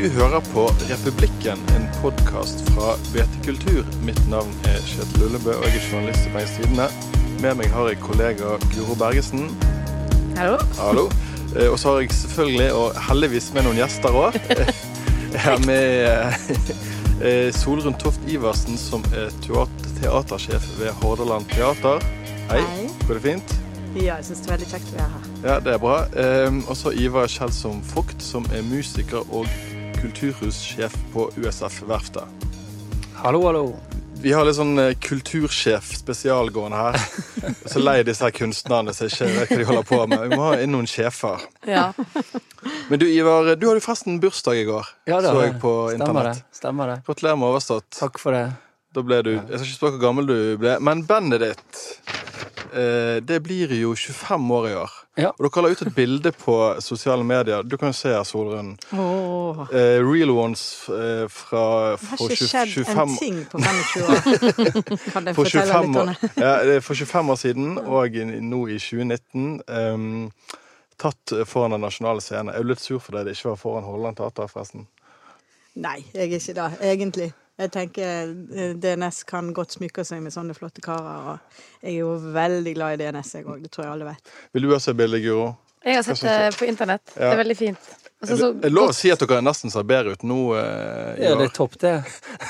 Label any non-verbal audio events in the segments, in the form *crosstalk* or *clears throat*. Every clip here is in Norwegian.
Du hører på Republikken, en podkast fra BT Kultur. Mitt navn er Kjetil Ullebø, og jeg er journalist i Bergens Tidende. Med meg har jeg kollega Guro Bergesen. Hallo. Hallo. Eh, Og så har jeg selvfølgelig, og heldigvis med noen gjester òg, jeg har med eh, Solrun Toft Iversen, som er teatersjef ved Hordaland Teater. Hei. Hei. Går det fint? Ja, jeg syns det er veldig kjekt å være her. Ja, det er bra. Um, og så Ivar Kjeldsom Vogt, som er musiker og kulturhussjef på USF Verftet. Hallo, hallo. Vi har litt sånn eh, kultursjef spesialgående her. *laughs* Så lei disse her kunstnerne som ikke vet hva de holder på med. Vi må ha inn noen sjefer. Ja. Men du Ivar, du hadde forresten bursdag i går. Ja, det så jeg på Stemmer internett. det. Stemmer det. Gratulerer med overstått. Takk for det. Da ble du Jeg skal ikke spørre hvor gammel du ble, men bandet ditt eh, Det blir jo 25 år i år. Ja. Og dere la ut et bilde på sosiale medier. Du kan jo se her, Solrun. Oh. Eh, real ones eh, fra Det har ikke 20 skjedd 25 en ting på 25 år. *laughs* Kan jeg for fortelle 25, litt om det? ja, det er for 25 år siden, og i- nå i 2019 Um, tatt foran den nasjonale scenen. Jeg er jo litt sur for det det ikke var foran Holland Teater, forresten. Nei, jeg er ikke det, egentlig. Jeg tenker eh, DNS kan godt smykke seg med sånne flotte karer. Og jeg er jo veldig glad i DNS, jeg òg. Det tror jeg alle vet. Vil du også se bildet, Guro? Jeg har sett det på internett. Det er veldig fint. Så Jeg lov å si at dere nesten ser bedre ut nå eh, Ja, det er topp, det.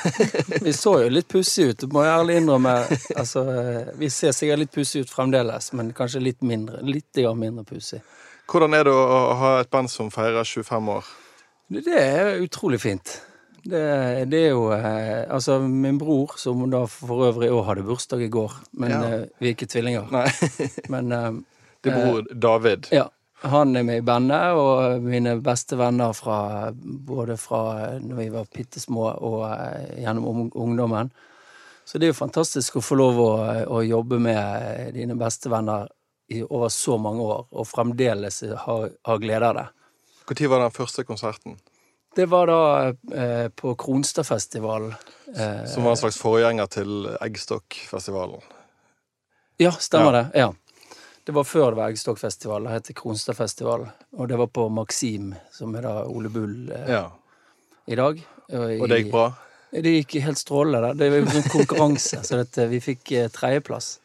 *laughs* Vi så jo litt pussige ut, må jeg ærlig innrømme. Altså, eh, vi ser sikkert litt pussige ut fremdeles, men kanskje litt mindre. Litt mindre pussig. Hvordan er det å ha et band som feirer 25 år? Det er utrolig fint. Det, det er jo eh, Altså, min bror, som da for øvrig òg hadde bursdag i går, men Ja. eh, vi er ikke tvillinger. Nei, *laughs* Men eh, det er bror David. Ja. Han er med i bandet, og mine beste venner fra både fra når vi var bitte små og eh, gjennom ungdommen. Så det er jo fantastisk å få lov å, å jobbe med dine beste venner i over så mange år, og fremdeles ha, ha glede av det. Når var den første konserten? Det var da eh, på Kronstadfestivalen. Eh, Som var en slags forgjenger til Eggstokkfestivalen. Ja, stemmer Ja. det. Ja. Det var før det var Eggstokkfestival. Det het Kronstadfestival. Og det var på Maxim, som er da Ole Bull eh, Ja. i dag. Og det gikk bra? Det gikk helt strålende. Det var jo en konkurranse, så dette, vi fikk eh, tredjeplass.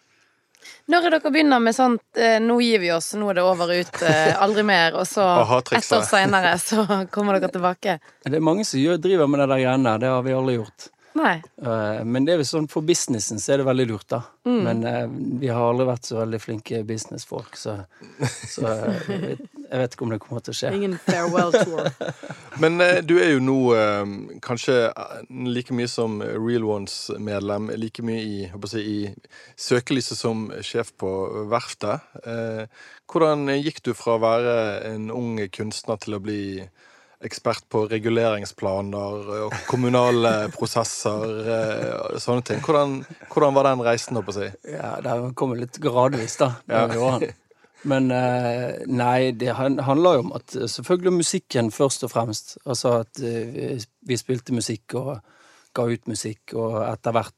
Når er dere begynner med sånt eh, 'nå gir vi oss, nå er det over ut, eh, aldri mer', og så *laughs* Aha-trikset. ett år seinere så *laughs* kommer dere tilbake? Det er mange som gjør, driver med det der greiene. Det har vi aldri gjort. Nei. Eh, Men det er jo sånn for businessen så er det veldig lurt, da. Men eh, vi har aldri vært så veldig flinke businessfolk, så, så *laughs* jeg, jeg vet ikke om det kommer til å skje. Ingen farewell tour. *laughs* Men eh, du er jo nå eh, kanskje eh, like mye som Real Ones-medlem, like mye i, si, i søkelyset som sjef på verftet. Eh, hvordan gikk du fra å være en ung kunstner til å bli ekspert på reguleringsplaner og kommunale *laughs* prosesser, Og sånne ting. Hvordan, hvordan var den reisen, håper jeg å si? Ja, det kommer litt gradvis, da. Ja. Men eh, nei, det han- handler jo om at eh, selvfølgelig musikken først og fremst. Altså at eh, vi- spilte musikk og ga ut musikk, og etter hvert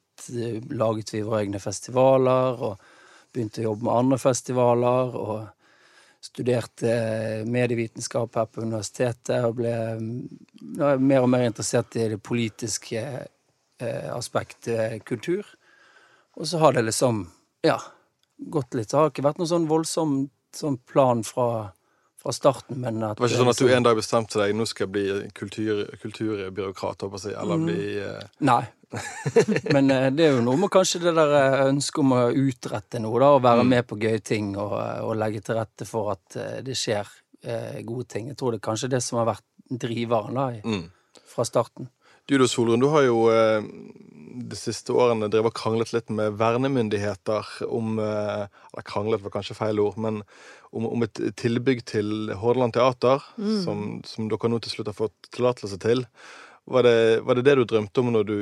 laget vi våre egne festivaler, og begynte å jobbe med andre festivaler, og studerte medievitenskap her på universitetet, og ble mm, mer og mer interessert i det politiske aspektet kultur. Og så har det liksom, ja, gått litt. Det har ikke vært noen sånn voldsom sånn plan fra, fra starten, men at Det var ikke sånn at du liksom- en dag bestemte deg nå skal jeg bli kultur, kulturbyråkrat, håper jeg eller bli eh, Nei. *laughs* Men eh, det er jo noe med kanskje det der eh, ønsket om å utrette noe, da, og være Mm. med på gøye ting, og, eh, og legge til rette for at det skjer eh, gode ting. Jeg tror det er kanskje det som har vært driveren da, i- mm. fra starten. Du da, Solrun, du har jo eh, de siste årene drevet og kranglet litt med vernemyndigheter om eh, Eller kranglet var kanskje feil ord, men om, om et tilbygg til Hordaland Teater, som, som dere nå til slutt har fått tillatelse til. Var det, var det det du drømte om når du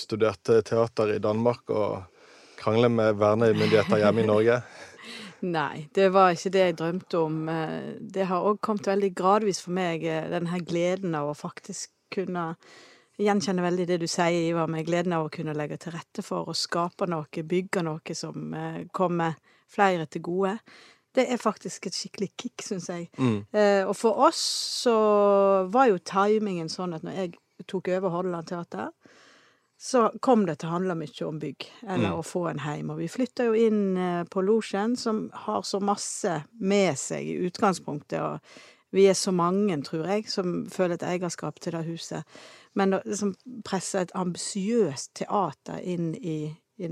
studerte teater i Danmark, og krangle med vernemyndigheter hjemme i Norge? *laughs* Nei, det var ikke det jeg drømte om. Eh, Det har òg kommet veldig gradvis for meg, denne gleden av å faktisk kunne Gjenkjenne veldig det du sier, Ivar, med gleden av å kunne legge til rette for å skape noe, bygge noe som eh, kommer flere til gode. Det er faktisk et skikkelig kick, syns jeg. Mm. Eh, og for oss så var jo timingen sånn at når jeg tok over Hordaland Teater, så kom det til å handle mye om bygg, eller Mm. å få en heim. Og vi flytta jo inn eh, på Losjen, som har så masse med seg i utgangspunktet. Og vi er så mange, tror jeg, som føler et eierskap til det huset. Men å liksom presse et ambisiøst teater inn i, i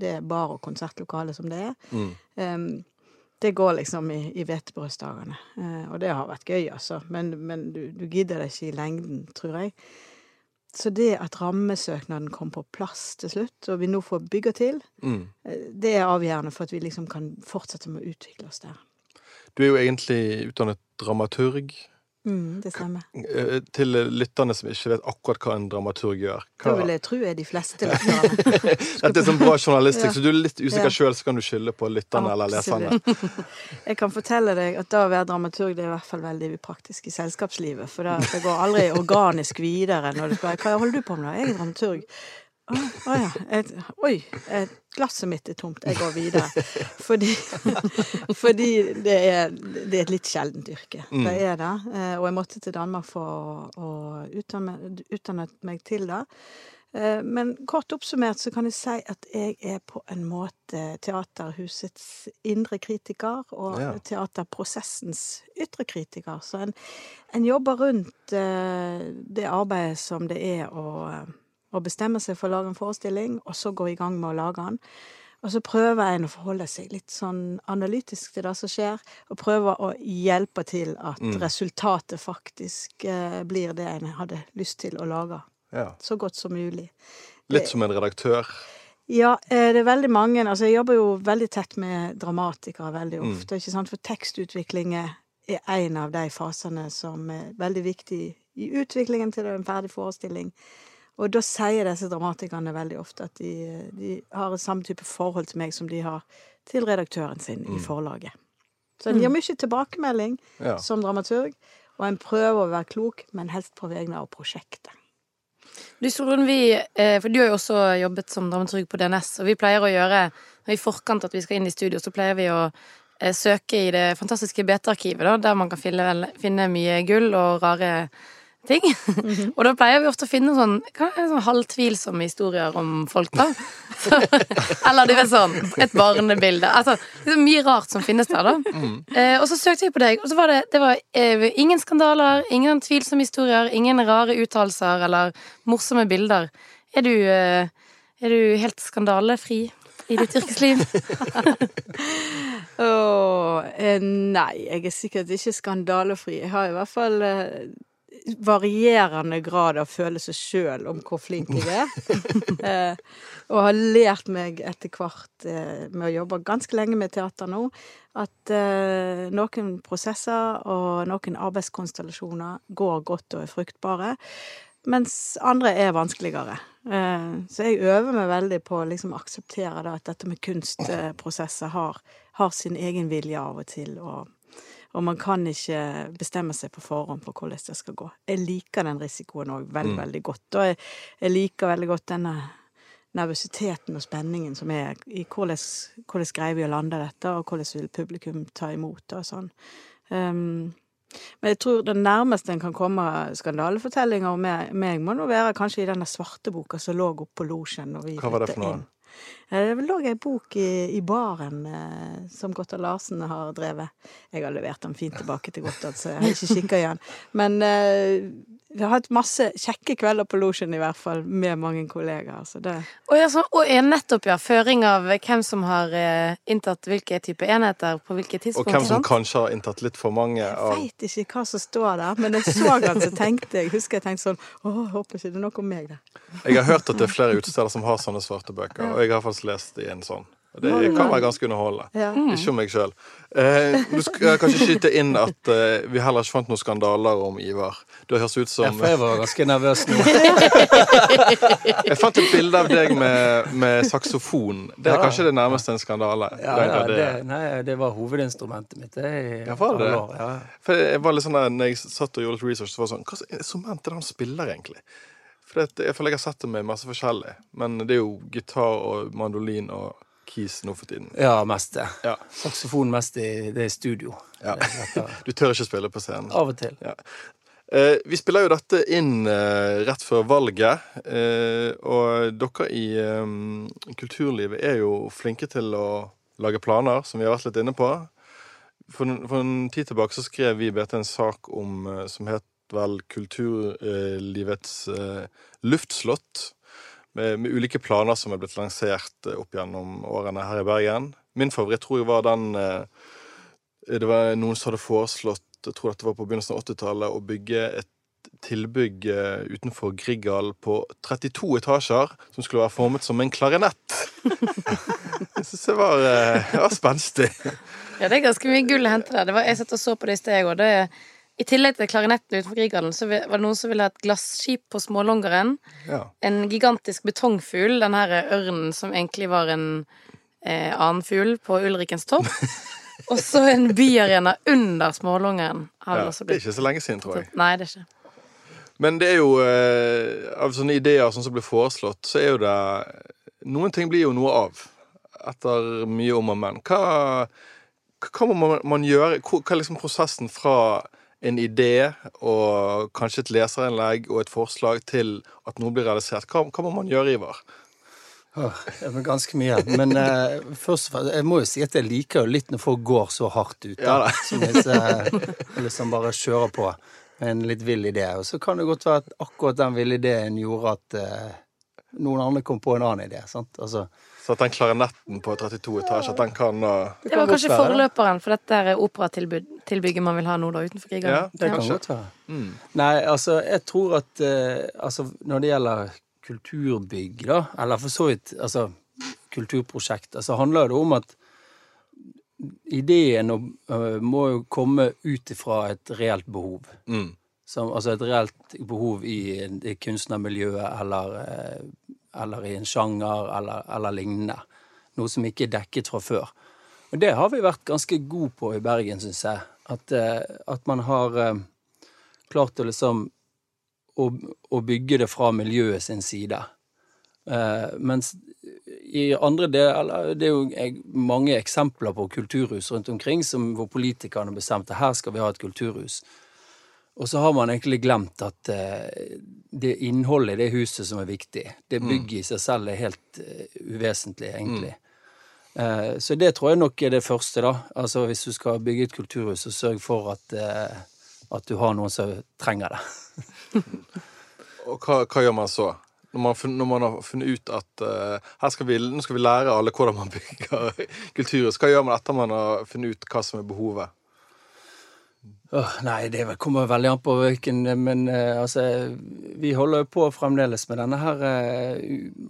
det bar- og konsertlokalet som det er, Mm. um, det går liksom i, i hvetebrødsdagene. Uh, og det har vært gøy, altså. Men, men du, du gidder det ikke i lengden, tror jeg. Så det at rammesøknaden kom på plass til slutt, og vi nå får bygger til, Mm. eh, det er avgjørende for at vi liksom kan fortsette med å utvikle oss der. Du er jo egentlig utdannet dramaturg. Mm, det stemmer. Eh, Til lytterne som ikke vet akkurat hva en dramaturg gjør. Det vil jeg tro er de fleste lytterne. *laughs* Dette er sånn bra journalistikk, Ja. så du er litt usikker Ja. sjøl, så kan du skylde på lytterne eller leserne. *laughs* *laughs* Jeg kan fortelle deg at da å være dramaturg det er i hvert fall veldig praktisk i selskapslivet. For det, det går aldri organisk videre når du spør hva holder du på med da? Jeg er dramaturg. Å å ja. Et, oi, et, glasset mitt er tomt. Jeg går videre. Fordi, *laughs* fordi det, er, det er et litt sjeldent yrke. Mm. Det er det. Eh, Og jeg måtte til Danmark for å, å utdanne, utdanne meg til det. Eh, Men kort oppsummert så kan jeg si at jeg er på en måte teaterhusets indre kritiker og Ja. teaterprosessens ytre kritiker. Så en, en jobber rundt eh, det arbeidet som det er å, eh, å bestemme seg for å lage en forestilling, og så gå i gang med å lage den. Og så prøver en å forholde seg litt sånn analytisk til det som skjer, og prøver å hjelpe til at Mm. resultatet faktisk eh, blir det en hadde lyst til å lage Ja. så godt som mulig. Litt som en redaktør. Ja, eh, det er veldig mange Altså, jeg jobber jo veldig tett med dramatikere veldig Mm. ofte, ikke sant? For tekstutvikling er en av de fasene som er veldig viktig i utviklingen til en ferdig forestilling. Og da sier disse dramatikerne veldig ofte at de, de har samme type forhold til meg som de har til redaktøren sin i Mm. forlaget. Så en gir mye tilbakemelding Ja. som dramaturg, og en prøver å være klok, men helst på vegne av prosjektet. Du, vi, eh, for du har jo også jobbet som dramaturg på DNS, og vi pleier å gjøre i forkant at vi skal inn i studio, så pleier vi å eh, søke i det fantastiske BT-arkivet, der man kan finne, finne mye gull og rare ting. og da pleier vi ofte å finne sånn, sånn halvtvilsomme historier om folk, da. Så, *laughs* eller du vet sånn, et barnebilde. Altså, det er mye rart som finnes der, da. Eh, og så søkte jeg på deg, og så var det, det var, eh, ingen skandaler, ingen tvilsomme historier, ingen rare uttalelser eller morsomme bilder. Er du, eh, er du helt skandalefri i ditt yrkesliv? *laughs* oh, eh, nei, jeg er sikkert ikke skandalefri. Jeg har i hvert fall eh, varierende grad av følelse sjøl om hvor flink jeg er. *laughs* eh, og har lært meg etter hvert eh, med å jobbe ganske lenge med teater nå, at eh, noen prosesser og noen arbeidskonstellasjoner går godt og er fruktbare. Mens andre er vanskeligere. Så jeg øver meg veldig på å liksom akseptere da, at dette med kunstprosesser har, har sin egen vilje av og til. Og, og man kan ikke bestemme seg på forhånd for hvordan det skal gå. Jeg liker den risikoen òg veldig, Mm. veldig godt. Og jeg, jeg liker veldig godt denne nervøsiteten og spenningen som er i hvordan, hvordan greier vi å lande dette, og hvordan vil publikum ta imot det og sånn. Um, men jeg tror det nærmeste en kan komme skandalefortellinger om meg, må nå være kanskje i denne svarte boka som lå oppe på losjen Hva var det for noe? inn. Eh, Det lå ei bok i, i baren eh, som Gottad Larsen har drevet. Jeg har levert den fint tilbake til Gottad, så jeg har ikke kikka i den. Men eh, vi har hatt masse kjekke kvelder på losjen, i hvert fall, med mange kollegaer. Så det Og, ja, så, og er nettopp, ja, føring av hvem som har eh, inntatt hvilke type enheter på hvilke Og hvem som kanskje har inntatt litt for mange av Jeg veit ikke hva som står der, men jeg så den, så tenkte jeg husker jeg tenkte sånn Å, håper ikke det er noe om meg der. Jeg har hørt at det er flere utesteder som har sånne svarte bøker, og jeg har lest i en sånn. Det kan være ganske underholdende. Ja. Ikke om meg sjøl. Eh, du skal kanskje skyte inn at eh, vi heller ikke fant noen skandaler om Ivar. Det høres ut som jeg var ganske nervøs nå. Jeg fant et bilde av deg med, med saksofon. Det er Ja. kanskje det nærmeste en skandale. Ja, ja, det. nei, det var hovedinstrumentet mitt. Det, Ja, var det. For jeg var litt sånn der, når jeg satt og gjorde litt research, så var det sånn Hva slags instrument er det han spiller, egentlig? For jeg føler jeg har sett det med masse forskjellig. Men det er jo gitar og mandolin og keys nå for tiden. Ja, mest det. Ja. Saksofon mest i det er studio. Ja. Du tør ikke spille på scenen. av og til. Ja. Eh, vi spiller jo dette inn eh, rett før valget, eh, og dere i eh, kulturlivet er jo flinke til å lage planer, som vi har vært litt inne på. For, for en tid tilbake så skrev vi i BT en sak om, eh, som het vel Kulturlivets eh, luftslott. Med, med ulike planer som er blitt lansert eh, opp gjennom årene her i Bergen. Min favoritt tror jeg var den eh, Det var noen som hadde foreslått, jeg tror dette var på begynnelsen av 80-tallet, å bygge et tilbygg utenfor Grieghallen på 32 etasjer, som skulle være formet som en klarinett. *laughs* Jeg syns det var, var spenstig. Ja, det er ganske mye gull å hente der. Jeg satt og så på det i sted, og det I tillegg til klarinetten utenfor Grieghallen, så var det noen som ville ha et glasskip på Smålongeren. Ja. En gigantisk betongfugl, den her ørnen som egentlig var en eh, annen fugl på Ulrikens topp. *laughs* Og så en byarena under Smålongeren. Ja, det er ikke så lenge siden, tror jeg. Nei, det er ikke. Men det er jo eh, Av sånne ideer sånn som blir foreslått, så er jo det Noen ting blir jo noe av. Etter mye om og men. Hva, hva må man, man gjøre? Hva er liksom prosessen fra en idé og kanskje et leserinnlegg og et forslag til at noe blir realisert? Hva, hva må man gjøre, Ivar? Oh, var ganske mye. Men eh, først og fremst, jeg må jo si at jeg liker jo litt når folk går så hardt ut. Ja Da, da. *laughs* som eh, liksom bare kjører på med en litt vill idé. Og så kan det godt være at akkurat den ville ideen gjorde at eh, noen andre kom på en annen idé. sant? Altså, Så at den klarinetten på 32 etasjer, at den kan uh, Det kan var kanskje være, forløperen for dette er operatilbygget man vil ha nå, da, utenfor Ja, det kan ja. godt være. mm. Nei, altså, jeg tror at uh, altså, når det gjelder kulturbygg, da, eller for så vidt altså, kulturprosjekter, så handler det om at ideen øh, må jo komme ut ifra et reelt behov. Mm. Som, altså et reelt behov i, en- i kunstnermiljøet eller, eh, eller i en sjanger eller, eller lignende. Noe som ikke er dekket fra før. Og det har vi vært ganske gode på i Bergen, syns jeg. At, eh, at man har eh, klart å liksom å, å bygge det fra miljøet sin side. Uh, mens i andre deler Det er jo mange eksempler på kulturhus rundt omkring som, hvor politikerne bestemte her skal vi ha et kulturhus. Og så har man egentlig glemt at eh, det innholdet i det huset som er viktig. Det bygget i seg selv er helt eh, uvesentlig, egentlig. Mm. så det tror jeg nok er det første, da. Altså hvis du skal bygge et kulturhus, så sørg for at, eh, at du har noen som trenger det. *laughs* Og hva, hva gjør man så? Når man, når man har funnet ut at uh, skal vi, nå skal vi lære alle hvordan man bygger *laughs* kulturhus. Hva gjør man etter man har funnet ut hva som er behovet? Åh, nei, det kommer veldig an på hvilken Men uh, altså Vi holder jo på fremdeles med denne her uh,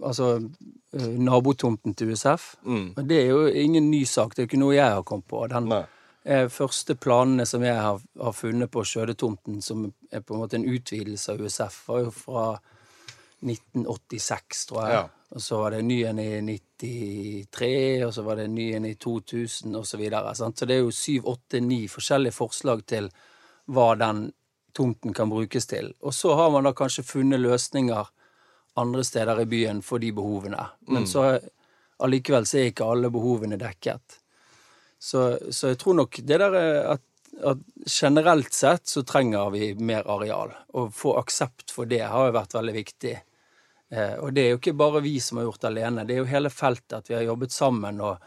Altså uh, nabotomten til USF. Mm. Og det er jo ingen ny sak. Det er jo ikke noe jeg har kommet på. Den Nei. første planene som jeg har, har funnet på Skjødetomten, som er på en måte en utvidelse av USF, var jo fra 1986, tror jeg. Ja. Og så var det en ny en i 93, og så var det en ny en i 2000, og så videre. Sant? Så det er jo syv, åtte, ni forskjellige forslag til hva den tomten kan brukes til. Og så har man da kanskje funnet løsninger andre steder i byen for de behovene. Men så allikevel så er ikke alle behovene dekket. Så, så jeg tror nok det der er at, at generelt sett så trenger vi mer areal. Å få aksept for det har jo vært veldig viktig. Eh, og det er jo ikke bare vi som har gjort det alene, det er jo hele feltet at vi har jobbet sammen og,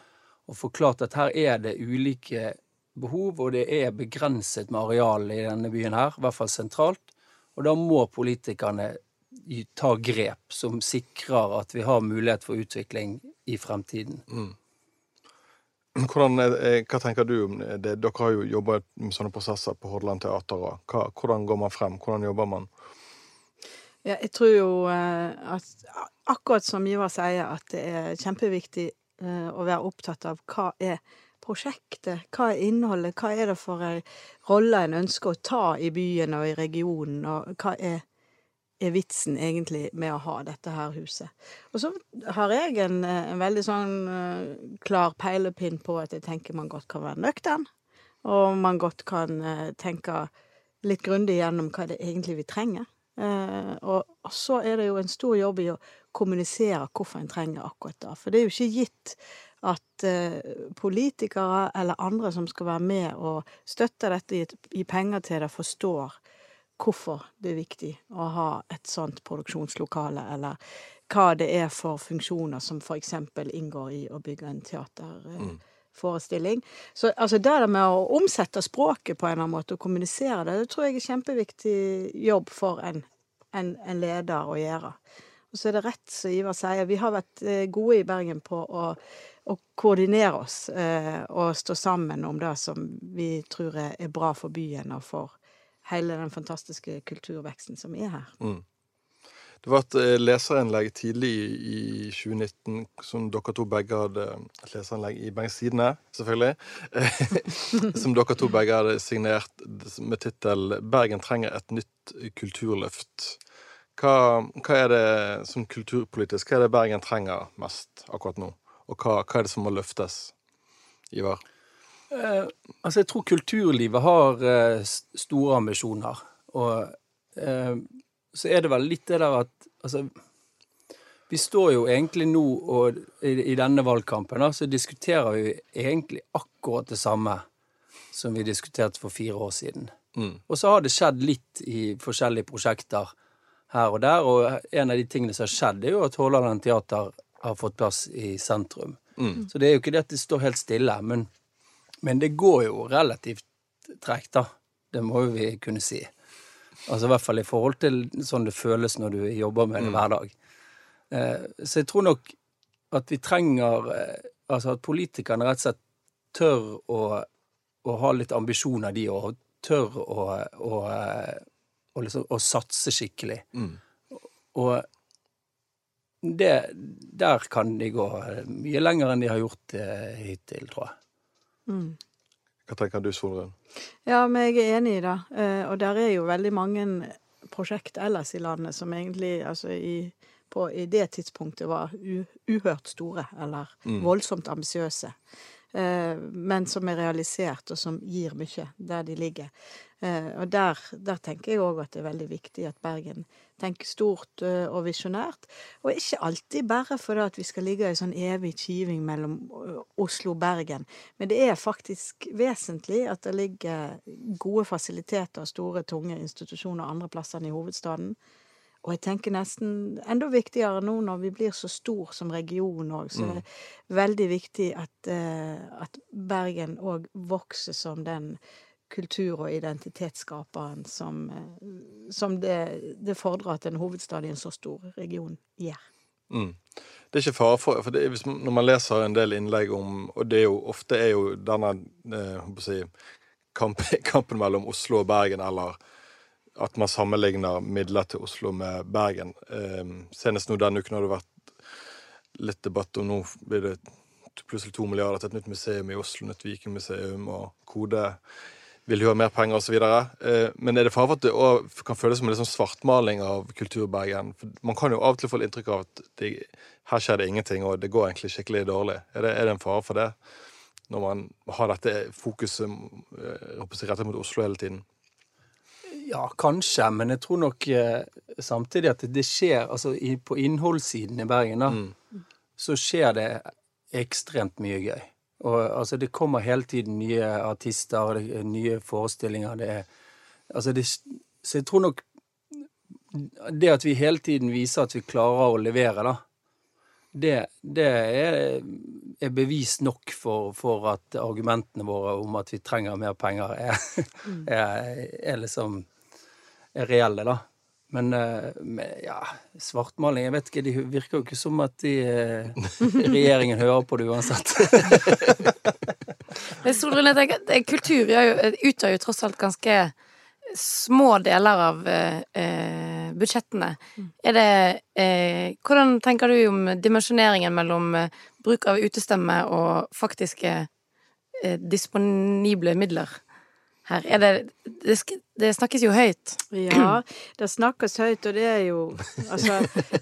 og forklart at her er det ulike behov, og det er begrenset med areal i denne byen her, i hvert fall sentralt. Og da må politikerne ta grep som sikrer at vi har mulighet for utvikling i fremtiden. Hvordan, er- er- hva tenker du om det? Dere har jo jobbet med sånne prosesser på Hordaland Teater. hvordan går man frem? Hvordan jobber man? Ja, jeg tror jo eh, at akkurat som Ivar sier, at det er kjempeviktig eh, å være opptatt av hva er prosjektet, hva er innholdet, hva er det for ei rolle en ønsker å ta i byen og i regionen, og hva er, er vitsen egentlig med å ha dette her huset. Og så har jeg en, eh, en veldig sånn klar peilepinn på at jeg tenker man godt kan være nøktern, og man godt kan tenke litt grundig gjennom hva det egentlig vi trenger. Eh, og, og så er det jo en stor jobb i å kommunisere hvorfor en trenger akkurat det. For det er jo ikke gitt at eh, politikere eller andre som skal være med og støtte dette, gi- gi penger til det, forstår hvorfor det er viktig å ha et sånt produksjonslokale, eller hva det er for funksjoner som eksempel inngår i å bygge en teaterforestilling. Så altså det der med å omsette språket på en eller annen måte og kommunisere det, det tror jeg er kjempeviktig jobb for en, en, en leder å gjøre. Og så er det rett som Ivar sier, vi har vært eh, gode i Bergen på å, å koordinere oss eh, og stå sammen om det som vi tror er, er bra for byen og for hele den fantastiske kulturveksten som er her. Det var et eh, leserinnlegg tidlig i, i 2019 som dere to begge hadde Et leserinnlegg i Bergens Tidende, selvfølgelig. *laughs* som dere to begge hadde signert med tittel 'Bergen trenger et nytt kulturløft'. Hva, hva er det som kulturpolitisk Hva er det Bergen trenger mest akkurat nå? Og hva, hva er det som må løftes? Ivar? Eh, altså, jeg tror kulturlivet har eh, store ambisjoner. Og eh, så er det vel litt det der at Altså, vi står jo egentlig nå og i, i denne valgkampen da, så diskuterer vi egentlig akkurat det samme som vi diskuterte for fire år siden. Mm. Og så har det skjedd litt i forskjellige prosjekter her og der, og en av de tingene som har skjedd, er jo at Hordaland Teater har fått plass i sentrum. Mm. Så det er jo ikke det at det står helt stille, men, men det går jo relativt tregt, da. Det må jo vi kunne si. Altså i hvert fall i forhold til sånn det føles når du jobber med det hver dag. Eh, så jeg tror nok at vi trenger eh, Altså at politikerne rett og slett tør å, å ha litt ambisjoner, de òg. Tør å, å, å, liksom, å satse skikkelig. Mm. Og det, der kan de gå mye lenger enn de har gjort eh, hittil, tror jeg. Mm. Hva tenker du, Solrun? Ja, men jeg er enig i det. Eh, og der er jo veldig mange prosjekt ellers i landet som egentlig altså i, på, i det tidspunktet var u, uhørt store, eller voldsomt ambisiøse. Eh, men som er realisert, og som gir mye der de ligger. Eh, og der, der tenker jeg òg at det er veldig viktig at Bergen tenker stort eh, og visjonært. Og ikke alltid bare fordi at vi skal ligge i sånn evig kiving mellom eh, Oslo og Bergen. Men det er faktisk vesentlig at det ligger gode fasiliteter og store, tunge institusjoner andre plasser enn i hovedstaden. Og jeg tenker nesten enda viktigere nå når vi blir så stor som region òg, så er det veldig viktig at, eh, at Bergen òg vokser som den kultur- og identitetsskaperen som, eh, som det, det fordrer at en hovedstad i en så stor region gjør. Mm. Det er ikke fare for, for er- man- Når man leser en del innlegg om Og det er jo ofte er jo denne eh, si, kamp, *laughs* kampen mellom Oslo og Bergen, eller at man sammenligner midler til Oslo med Bergen. Eh, senest nå denne uken har det vært litt debatt om nå blir det plutselig to milliarder til et nytt museum i Oslo, nytt Vikingmuseum, og Kode vil jo ha mer penger osv. Eh, men er det fare for at det også kan føles som en sånn svartmaling av Kulturbergen? Man kan jo av og til få inntrykk av at det, her skjer det ingenting, og det går egentlig skikkelig dårlig. Er det, er det en fare for det? Når man har dette fokuset eh, rettet mot Oslo hele tiden? Ja, kanskje, men jeg tror nok eh, samtidig at det skjer Altså på innholdssiden i Bergen, da, så skjer det ekstremt mye gøy. Og altså, det kommer hele tiden nye artister, er nye forestillinger, det er Altså, det Så jeg tror nok det at vi hele tiden viser at vi klarer å levere, da, det, det er, er bevis nok for, for at argumentene våre om at vi trenger mer penger, er, er, er liksom er reelle, da. Men, eh, ja, svartmaling Jeg vet ikke, det virker jo ikke som at de, eh, regjeringen hører på det uansett. *laughs* Men Solrun, jeg tenker, at kultur utgjør jo tross alt ganske små deler av eh, eh, budsjettene. Er det eh, Hvordan tenker du om dimensjoneringen mellom eh, bruk av utestemme og faktiske eh, disponible midler her? Er det det, det snakkes jo høyt. Ja, det snakkes høyt, og det er jo Altså,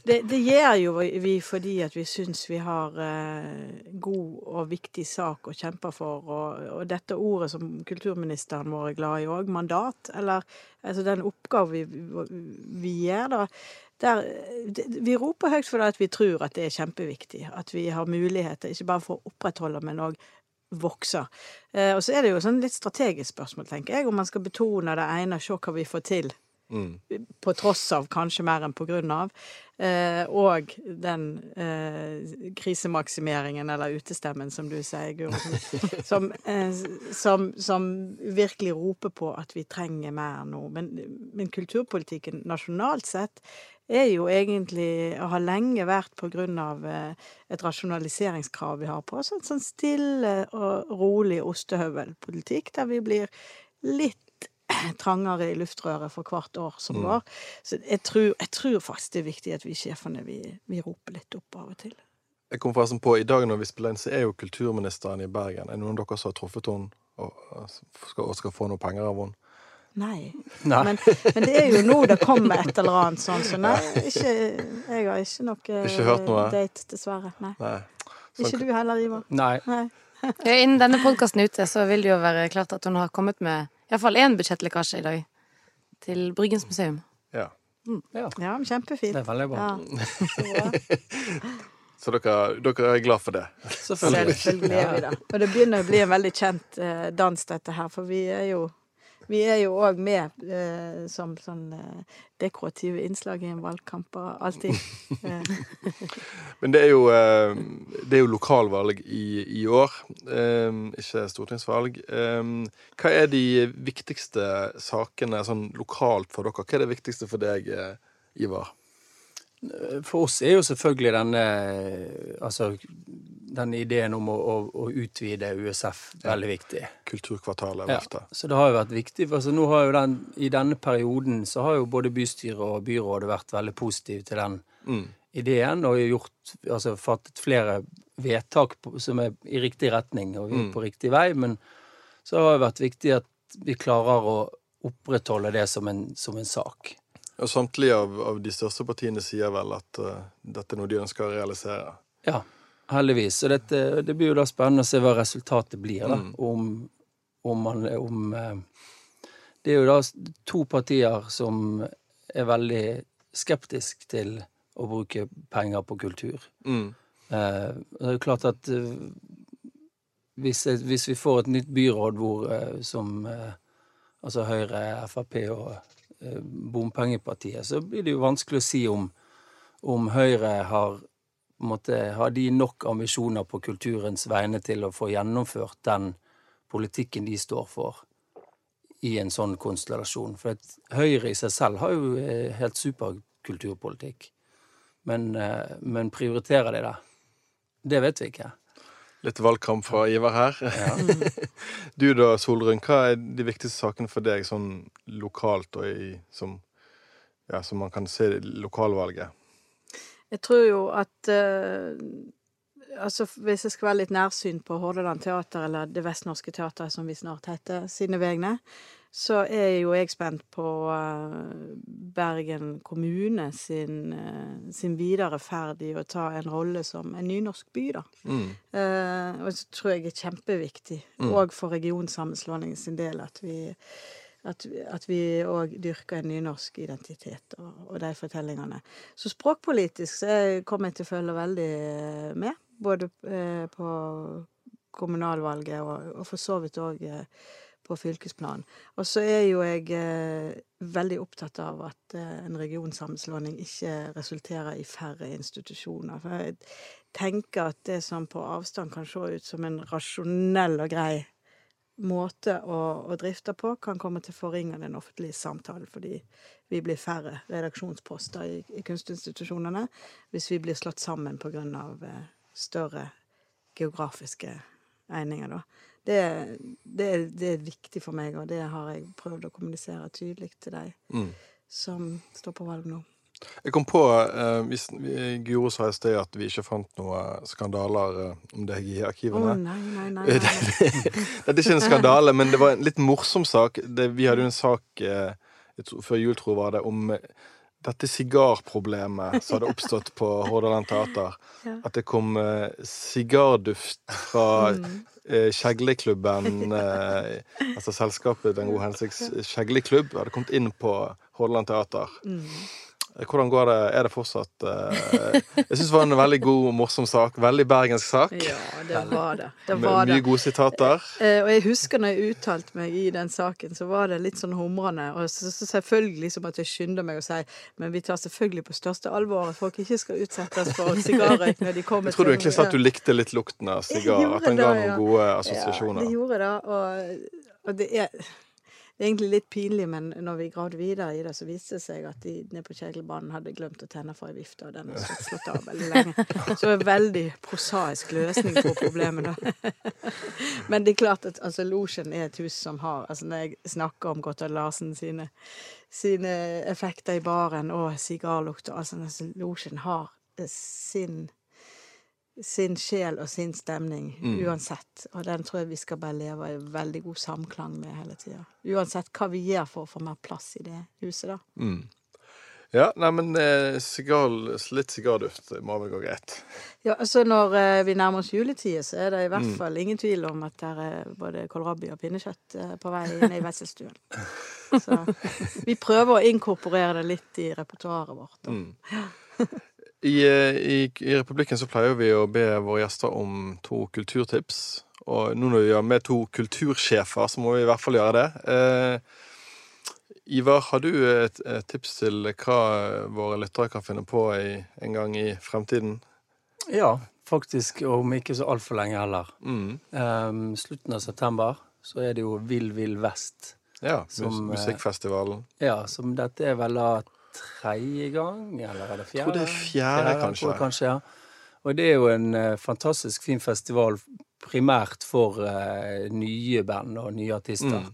det, det gjør jo vi fordi at vi syns vi har eh, god og viktig sak å kjempe for, og, og dette ordet som kulturministeren vår er glad i òg, mandat, eller altså den oppgaven vi, vi gjør, da, der Vi roper høyt fordi at vi tror at det er kjempeviktig. At vi har muligheter, ikke bare for å opprettholde, men òg vokse. Eh, og så er det jo sånn litt strategisk spørsmål, tenker jeg, om man skal betone det ene, se hva vi får til Mm. på tross av, kanskje mer enn på grunn av. Eh, og den eh, krisemaksimeringen, eller utestemmen, som du sier, Guro. Som, *laughs* som, eh, som, som virkelig roper på at vi trenger mer nå. Men, men kulturpolitikken nasjonalt sett er jo egentlig, og har lenge vært på grunn av eh, et rasjonaliseringskrav vi har på oss. En sånn stille og rolig ostehøvelpolitikk, der vi blir litt *clears throat* trangere i luftrøret for hvert år som Mm. går. Så jeg tror, jeg tror faktisk det er viktig at vi sjefene vi, vi roper litt opp av og til. Jeg kom forresten på, I dag når vi spiller inn, så er jo kulturministeren i Bergen. Er det noen av dere som har truffet henne og, skal, og skal få noe penger av henne? Nei. Nei. Men, men det er jo nå det kommer et eller annet sånn, så nei, ikke, jeg har ikke noe Ikke hørt noe? date, dessverre. Nei. Nei. Ikke du heller, Ivar. Nei. Nei. *laughs* Ja, Innen denne podkasten er ute, så vil det jo være klart at hun har kommet med iallfall én budsjettlekkasje i dag. Til Bryggens museum. Ja. Ja, Ja, kjempefint. det er veldig bra. Ja, så. *laughs* Så dere, dere er glad for det? Selvfølgelig. Selvfølgelig er vi det. Og det begynner å bli en veldig kjent eh, dans, dette her, for vi er jo vi er jo òg med eh, som sånn eh, dekorative innslag i en valgkamp og alltid. Eh, *laughs* Men det er jo, eh, det er jo lokalvalg i, i år, eh, ikke stortingsvalg. Eh, Hva er de viktigste sakene sånn lokalt for dere? Hva er det viktigste for deg, Ivar? For oss er jo selvfølgelig denne Altså den ideen om å, å, å utvide USF veldig viktig. Kulturkvartalet Ja, så det har jo vært viktig. for Altså nå har jo den, I denne perioden så har jo både bystyret og byrådet vært veldig positive til den Mm. ideen og gjort, altså fattet flere vedtak på, som er i riktig retning og vi er Mm. på riktig vei. Men så har det vært viktig at vi klarer å opprettholde det som en, som en sak. Og samtlige av, av de største partiene sier vel at uh, dette er noe de ønsker å realisere. Ja, heldigvis. Så dette, det blir jo da spennende å se hva resultatet blir, da. Mm. Om, om man om, eh, Det er jo da to partier som er veldig skeptisk til å bruke penger på kultur. Mm. Eh, det er jo klart at eh, hvis, hvis vi får et nytt byråd hvor som altså Høyre, Frp og Bompengepartiet, så blir det jo vanskelig å si om, om Høyre har på en måte, Har de nok ambisjoner på kulturens vegne til å få gjennomført den politikken de står for, i en sånn konstellasjon? For Høyre i seg selv har jo eh, helt super kulturpolitikk. Men, eh, men prioriterer de det? Det vet vi ikke. Litt valgkamp fra Ivar her. *laughs* du da, Solrun. Hva er de viktigste sakene for deg sånn lokalt og i, som, ja, som man kan se i lokalvalget? Jeg tror jo at eh, altså Hvis jeg skal være litt nærsynt på Hordaland Teater, eller Det Vestnorske Teater, som vi snart heter, sine vegne, så er jo jeg spent på eh, Bergen kommune sin, eh, sin videre ferd i å ta en rolle som en nynorsk by, da. Mm. Eh, og så tror jeg er kjempeviktig, Mm. for regionsammenslåingen sin del, at vi at, at vi òg dyrker en nynorsk identitet og, og de fortellingene. Så språkpolitisk så er- kommer jeg til å følge veldig eh, med. Både eh, på kommunalvalget og, og for så vidt òg eh, på fylkesplan. Og så er jo jeg veldig opptatt av at eh, en regionsammenslåing ikke resulterer i færre institusjoner. For jeg tenker at det som på avstand kan se ut som en rasjonell og grei måte å, å drifte på, kan komme til forringe den offentlige samtalen, fordi vi blir færre redaksjonsposter i, i kunstinstitusjonene hvis vi blir slått sammen av eh, større geografiske eininger. da. Det, det, det er viktig for meg, og det har jeg prøvd å kommunisere tydelig til de Mm. som står på valg nå. Jeg kom på eh, hvis, vi- Guro sa i sted at vi ikke fant noen skandaler eh, om deg i arkivene. Å, nei, nei. Nei, *laughs* nei. det er ikke en skandale, men det var en litt morsom sak. Det, vi hadde jo en sak eh, jeg tror, før jul, tror jeg var det, om eh, dette sigarproblemet som hadde oppstått på *laughs* Hordaland Teater. Ja. At det kom eh, sigarduft fra Mm. eh, Kjegleklubben eh, Altså selskapet Den gode hensikts Kjegleklubb hadde kommet inn på Hordaland Teater. Mm. Hvordan går det? Er det fortsatt uh, Jeg syns det var en veldig god og morsom sak. Veldig bergensk sak. Ja, det var det. Det Med var det. mye gode sitater. Uh, og jeg husker når jeg uttalte meg i den saken, så var det litt sånn humrende. Og så, så selvfølgelig som at jeg skynder meg å si men vi tar selvfølgelig på største alvor at folk ikke skal utsettes for *laughs* sigarrøyk når de kommer Jeg tror du egentlig sa at du likte litt lukten av sigar. At den ga noen ja. gode Ja, assosiasjoner. det gjorde det. Og, og det er egentlig litt pinlig, men når vi gravde videre i det, så viste det seg at de nede på Kjegelbanen hadde glemt å tenne for ei vifte, og den har slått av veldig lenge. *laughs* Så en veldig prosaisk løsning på problemet, da. *laughs* Men det er klart at altså, Losjen er et hus som har altså Når jeg snakker om Gotthard Larsen sine, sine effekter i baren og sigarlukt og altså, altså Losjen har sin sin sjel og sin stemning uansett. Og den tror jeg vi skal bare leve i veldig god samklang med hele tida. Uansett hva vi gjør for å få mer plass i det huset, da. Mm. Ja, nei, men eh, sigar, litt sigarduft må vel gå greit. Ja, altså Når eh, vi nærmer oss juletid, så er det i hvert Mm. fall ingen tvil om at det er både kålrabi og pinnekjøtt eh, på vei inn i vesselstuen. *laughs* Så vi prøver å inkorporere det litt i repertoaret vårt. Da. Mm. *laughs* I, eh, i, I Republikken så pleier vi å be våre gjester om to kulturtips. Og nå når vi har med to kultursjefer, så må vi i hvert fall gjøre det. Eh, Ivar, har du et, et tips til hva våre lyttere kan finne på i, en gang i fremtiden? Ja, faktisk om ikke så altfor lenge heller. Mm. Um, slutten av september så er det jo Vill Vill Vest. Ja, Som, eh, musikkfestivalen. Ja, som dette er vel da tredje gang, eller er det fjerde? Jeg tror det er fjerde, kanskje. tror jeg kanskje, ja. Og det er jo en uh, fantastisk fin festival primært for uh, nye band og nye artister. Mm.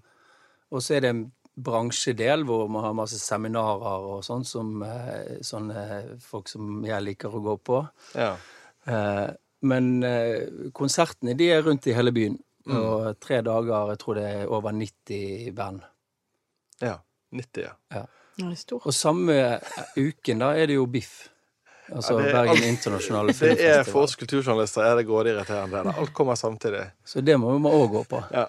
Og så er det en bransjedel hvor man har masse seminarer og sånn som uh, sånne folk som jeg liker å gå på. Ja. Men konsertene de er rundt i hele byen. Mm. Og tre dager, jeg tror det er over 90 band. ja. 90, ja. Ja. Og samme uken da er det jo Biff. Altså Ja, det er Bergen alt- Internasjonale *laughs* Det er for Filmfestival. oss kulturjournalister er det grådig irriterende. det. Alt kommer samtidig. Så det må vi òg gå på. Ja.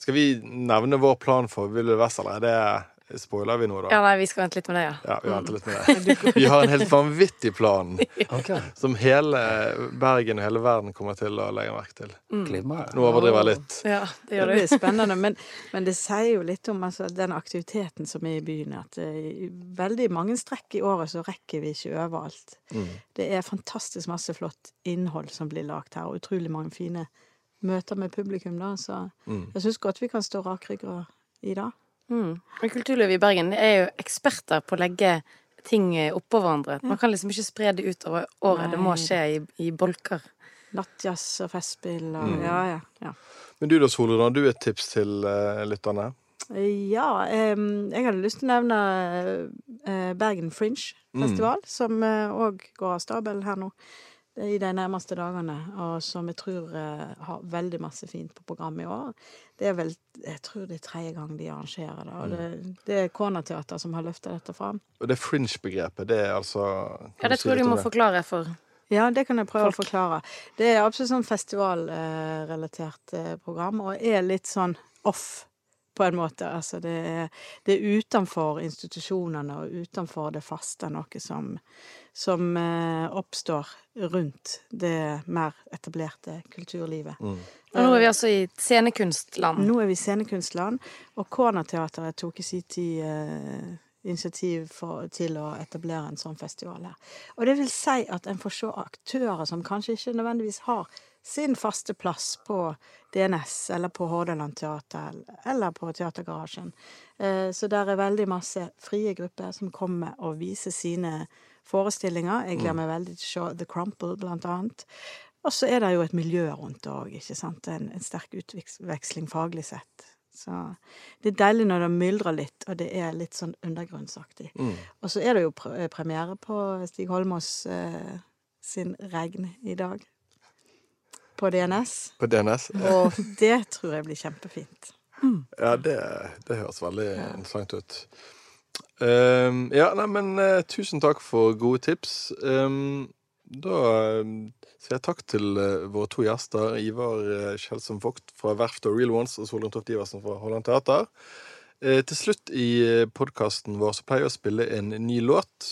Skal vi nevne vår plan for Ville Vest, eller er det Spoiler vi nå, da? Ja, nei, vi skal vente litt med det, ja. Ja, vi venter litt med det. *laughs* Vi har en helt vanvittig plan *laughs* okay. som hele Bergen og hele verden kommer til å legge merke til. Mm. Nå overdriver jeg litt. Ja, det Det gjør det. det. *laughs* spennende, men, men det sier jo litt om altså, den aktiviteten som er i byen. At eh, i veldig mange strekk i året så rekker vi ikke overalt. Mm. Det er fantastisk masse flott innhold som blir lagt her, og utrolig mange fine møter med publikum. da, Så Mm. jeg syns godt vi kan stå rakrygga i det. Mm. Men kulturlivet i Bergen er jo eksperter på å legge ting oppå hverandre. Man kan liksom ikke spre det utover året. Det må skje i, i bolker. Nattjazz og festspill og Mm. ja, ja. ja. Men du da, Solrun, har du et tips til uh, lytterne? Ja, em, jeg hadde lyst til å nevne eh, Bergen Fringe Festival, som òg går av stabelen her nå i de nærmeste dagene, og som jeg tror eh, har veldig masse fint på programmet i år. Det er vel Jeg tror det er tredje gang de arrangerer det, og det, det er Kona-teater som har løfta dette fram. Og det fringe-begrepet, det er altså Ja, det tror jeg du må det? forklare for Ja, det kan jeg prøve Folk. å forklare. Det er absolutt sånn festivalrelatert eh, program, og er litt sånn off på en måte. Altså det er, det er utenfor institusjonene og utenfor det faste, noe som, som eh, oppstår rundt det mer etablerte kulturlivet. Mm. Og nå er vi altså i scenekunstland. Nå er vi i scenekunstland, og Kona-teatret tok i sin tid eh, initiativ for, til å etablere en sånn festival her. Og det vil si at en får se aktører som kanskje ikke nødvendigvis har sin faste plass på DNS eller på Hordaland Teater eller på Teatergarasjen. Eh, så der er veldig masse frie grupper som kommer og viser sine forestillinger. Jeg gleder meg veldig til å se The Crumple, blant annet. Og så er det jo et miljø rundt òg, ikke sant. En, en sterk utveksling faglig sett. Så det er deilig når det myldrer litt, og det er litt sånn undergrunnsaktig. Mm. Og så er det jo pre premiere på Stig Holmås eh, sin Regn i dag. På DNS. På DNS? Og det tror jeg blir kjempefint. Ja, det, det høres veldig interessant ut. Um, ja, nei, men eh, tusen takk for gode tips. Um, da uh, sier jeg takk til uh, våre to gjester, Ivar uh, Kjeldsen Vogt fra Verft og Real Ones og Solrun Toft Iversen fra Holland Teater. Til slutt i podkasten vår så pleier jeg å spille en ny låt.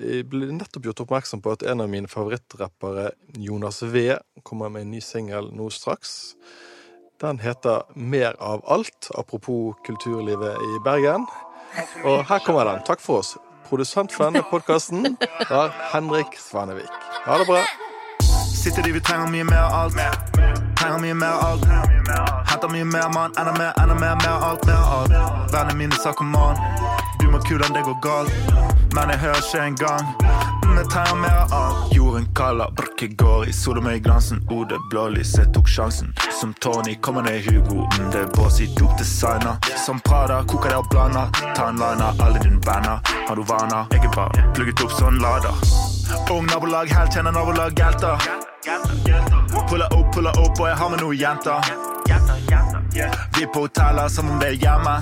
Jeg ble nettopp gjort oppmerksom på at en av mine favorittrappere, Jonas V, kommer med en ny singel nå straks. Den heter Mer av alt, apropos kulturlivet i Bergen. Og her kommer den. Takk for oss. Produsent for denne podkasten var Henrik Svanevik. Ha det bra. Sitter de, vi trenger mye mer av alt. Trenger mye mer av alt. Henter mye mer mann, enda mer, enda mer, mer alt, mer alt. Vennene mine sa kom an, du må kulen, det går galt. Men jeg hører ikke engang. Jeg trenger mer av. Jorden kaller, brkke går i sola med glansen. Ode blålys, jeg tok sjansen. Som Tony kommer det Hugo, mm, det er bås i dopdesigner. Som Prada, koker det og blander. Tannliner, en alle dine venner. Har du vaner? Jeg er bare plugget opp sånn lader. Ung nabolag, helt kjenner nabolag, gelter. Puller opp, puller opp, og jeg har med noen jenter. Vi på hoteller som om det er hjemme.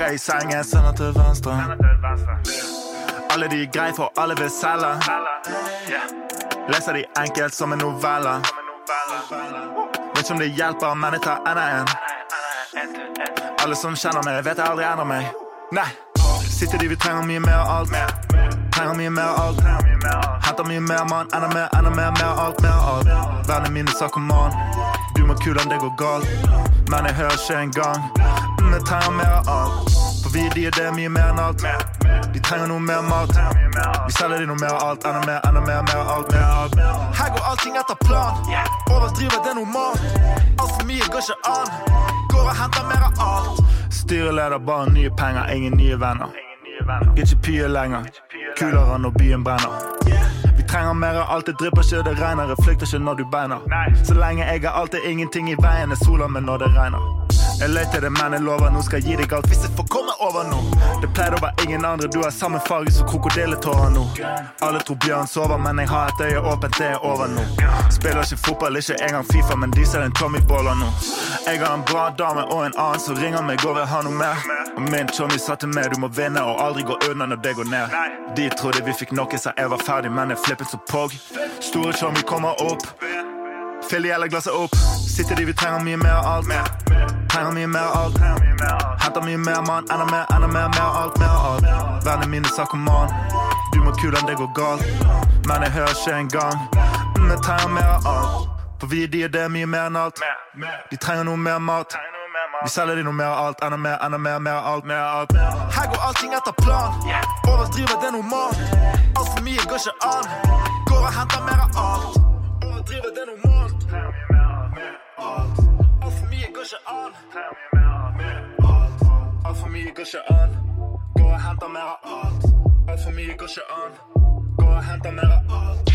Rekker i sengen, sender til venstre. Alle de er grei, for alle vil selge. Leser de enkelt som en novelle. Vet ikke om det hjelper, men jeg tar enda en. Alle som kjenner meg, vet jeg aldri ender meg. Nei. Sitter de, vi trenger mye mer av alt. Trenger mye mer av alt. Henter mye mer mann, enda mer, enda mer, mer alt, mer alt. Vennene mine sa kom an, du må kule om det går galt. Men jeg hører ikke engang. Jeg trenger mer av alt. For vi de er det mye mer enn alt. De trenger noe mer mat. Vi selger de noe mer av alt, enda mer, enda mer, mer alt, mer alt. Her går allting etter plan. Overdriver det normalt. Altfor mye går ikke an. Går og henter mer av alt. Styreleder, bare nye penger, ingen nye venner. Ikke pye lenger. Kulere når byen brenner. Vi trenger mer av alt, det drypper ikke, det regner. Jeg flykter ikke når du beiner. Så lenge jeg er alt, det er ingenting i veien. er soler med når det regner. Jeg leter det, men jeg lover nå skal jeg gi deg alt hvis jeg får komme over nå. Det pleide å være ingen andre, du har samme farge som krokodilletårer nå. Alle tror Bjørn sover, men jeg har et øye åpent, det er over nå. Spiller ikke fotball, ikke engang Fifa, men de ser en Tommy-baller nå. Jeg har en bra dame og en annen som ringer meg og vil ha noe mer. Og min Tommy sa til meg du må vinne og aldri gå unna når det går ned. De trodde vi fikk noe, sa jeg var ferdig, men jeg flippet som pog. Store Tommy kommer opp. Fyll de hele glasset opp. Sitter de, vi trenger mye mer av alt. Trenger mye mer alt. Henter mye mer mann, enda mer, enda mer, mer alt, mer alt. Vennene mine sa kom an, du må kulen, det går galt. Men jeg hører ikke engang. Mm, jeg trenger mer alt. For vi de er det mye mer enn alt. De trenger noe mer mat. Vi selger de noe mer alt, enda mer, enda mer, mer alt, mer alt. Her går allting etter plan. Overdriver det normalt. Altfor mye går ikke an. Går og henter mer av alt. Overdriver det normalt. Altfor mig at gå så on. Alt oh, for mig at gå så on. Gå og henter mere alt Alt for mig at gå så on. Gå og henter mere alt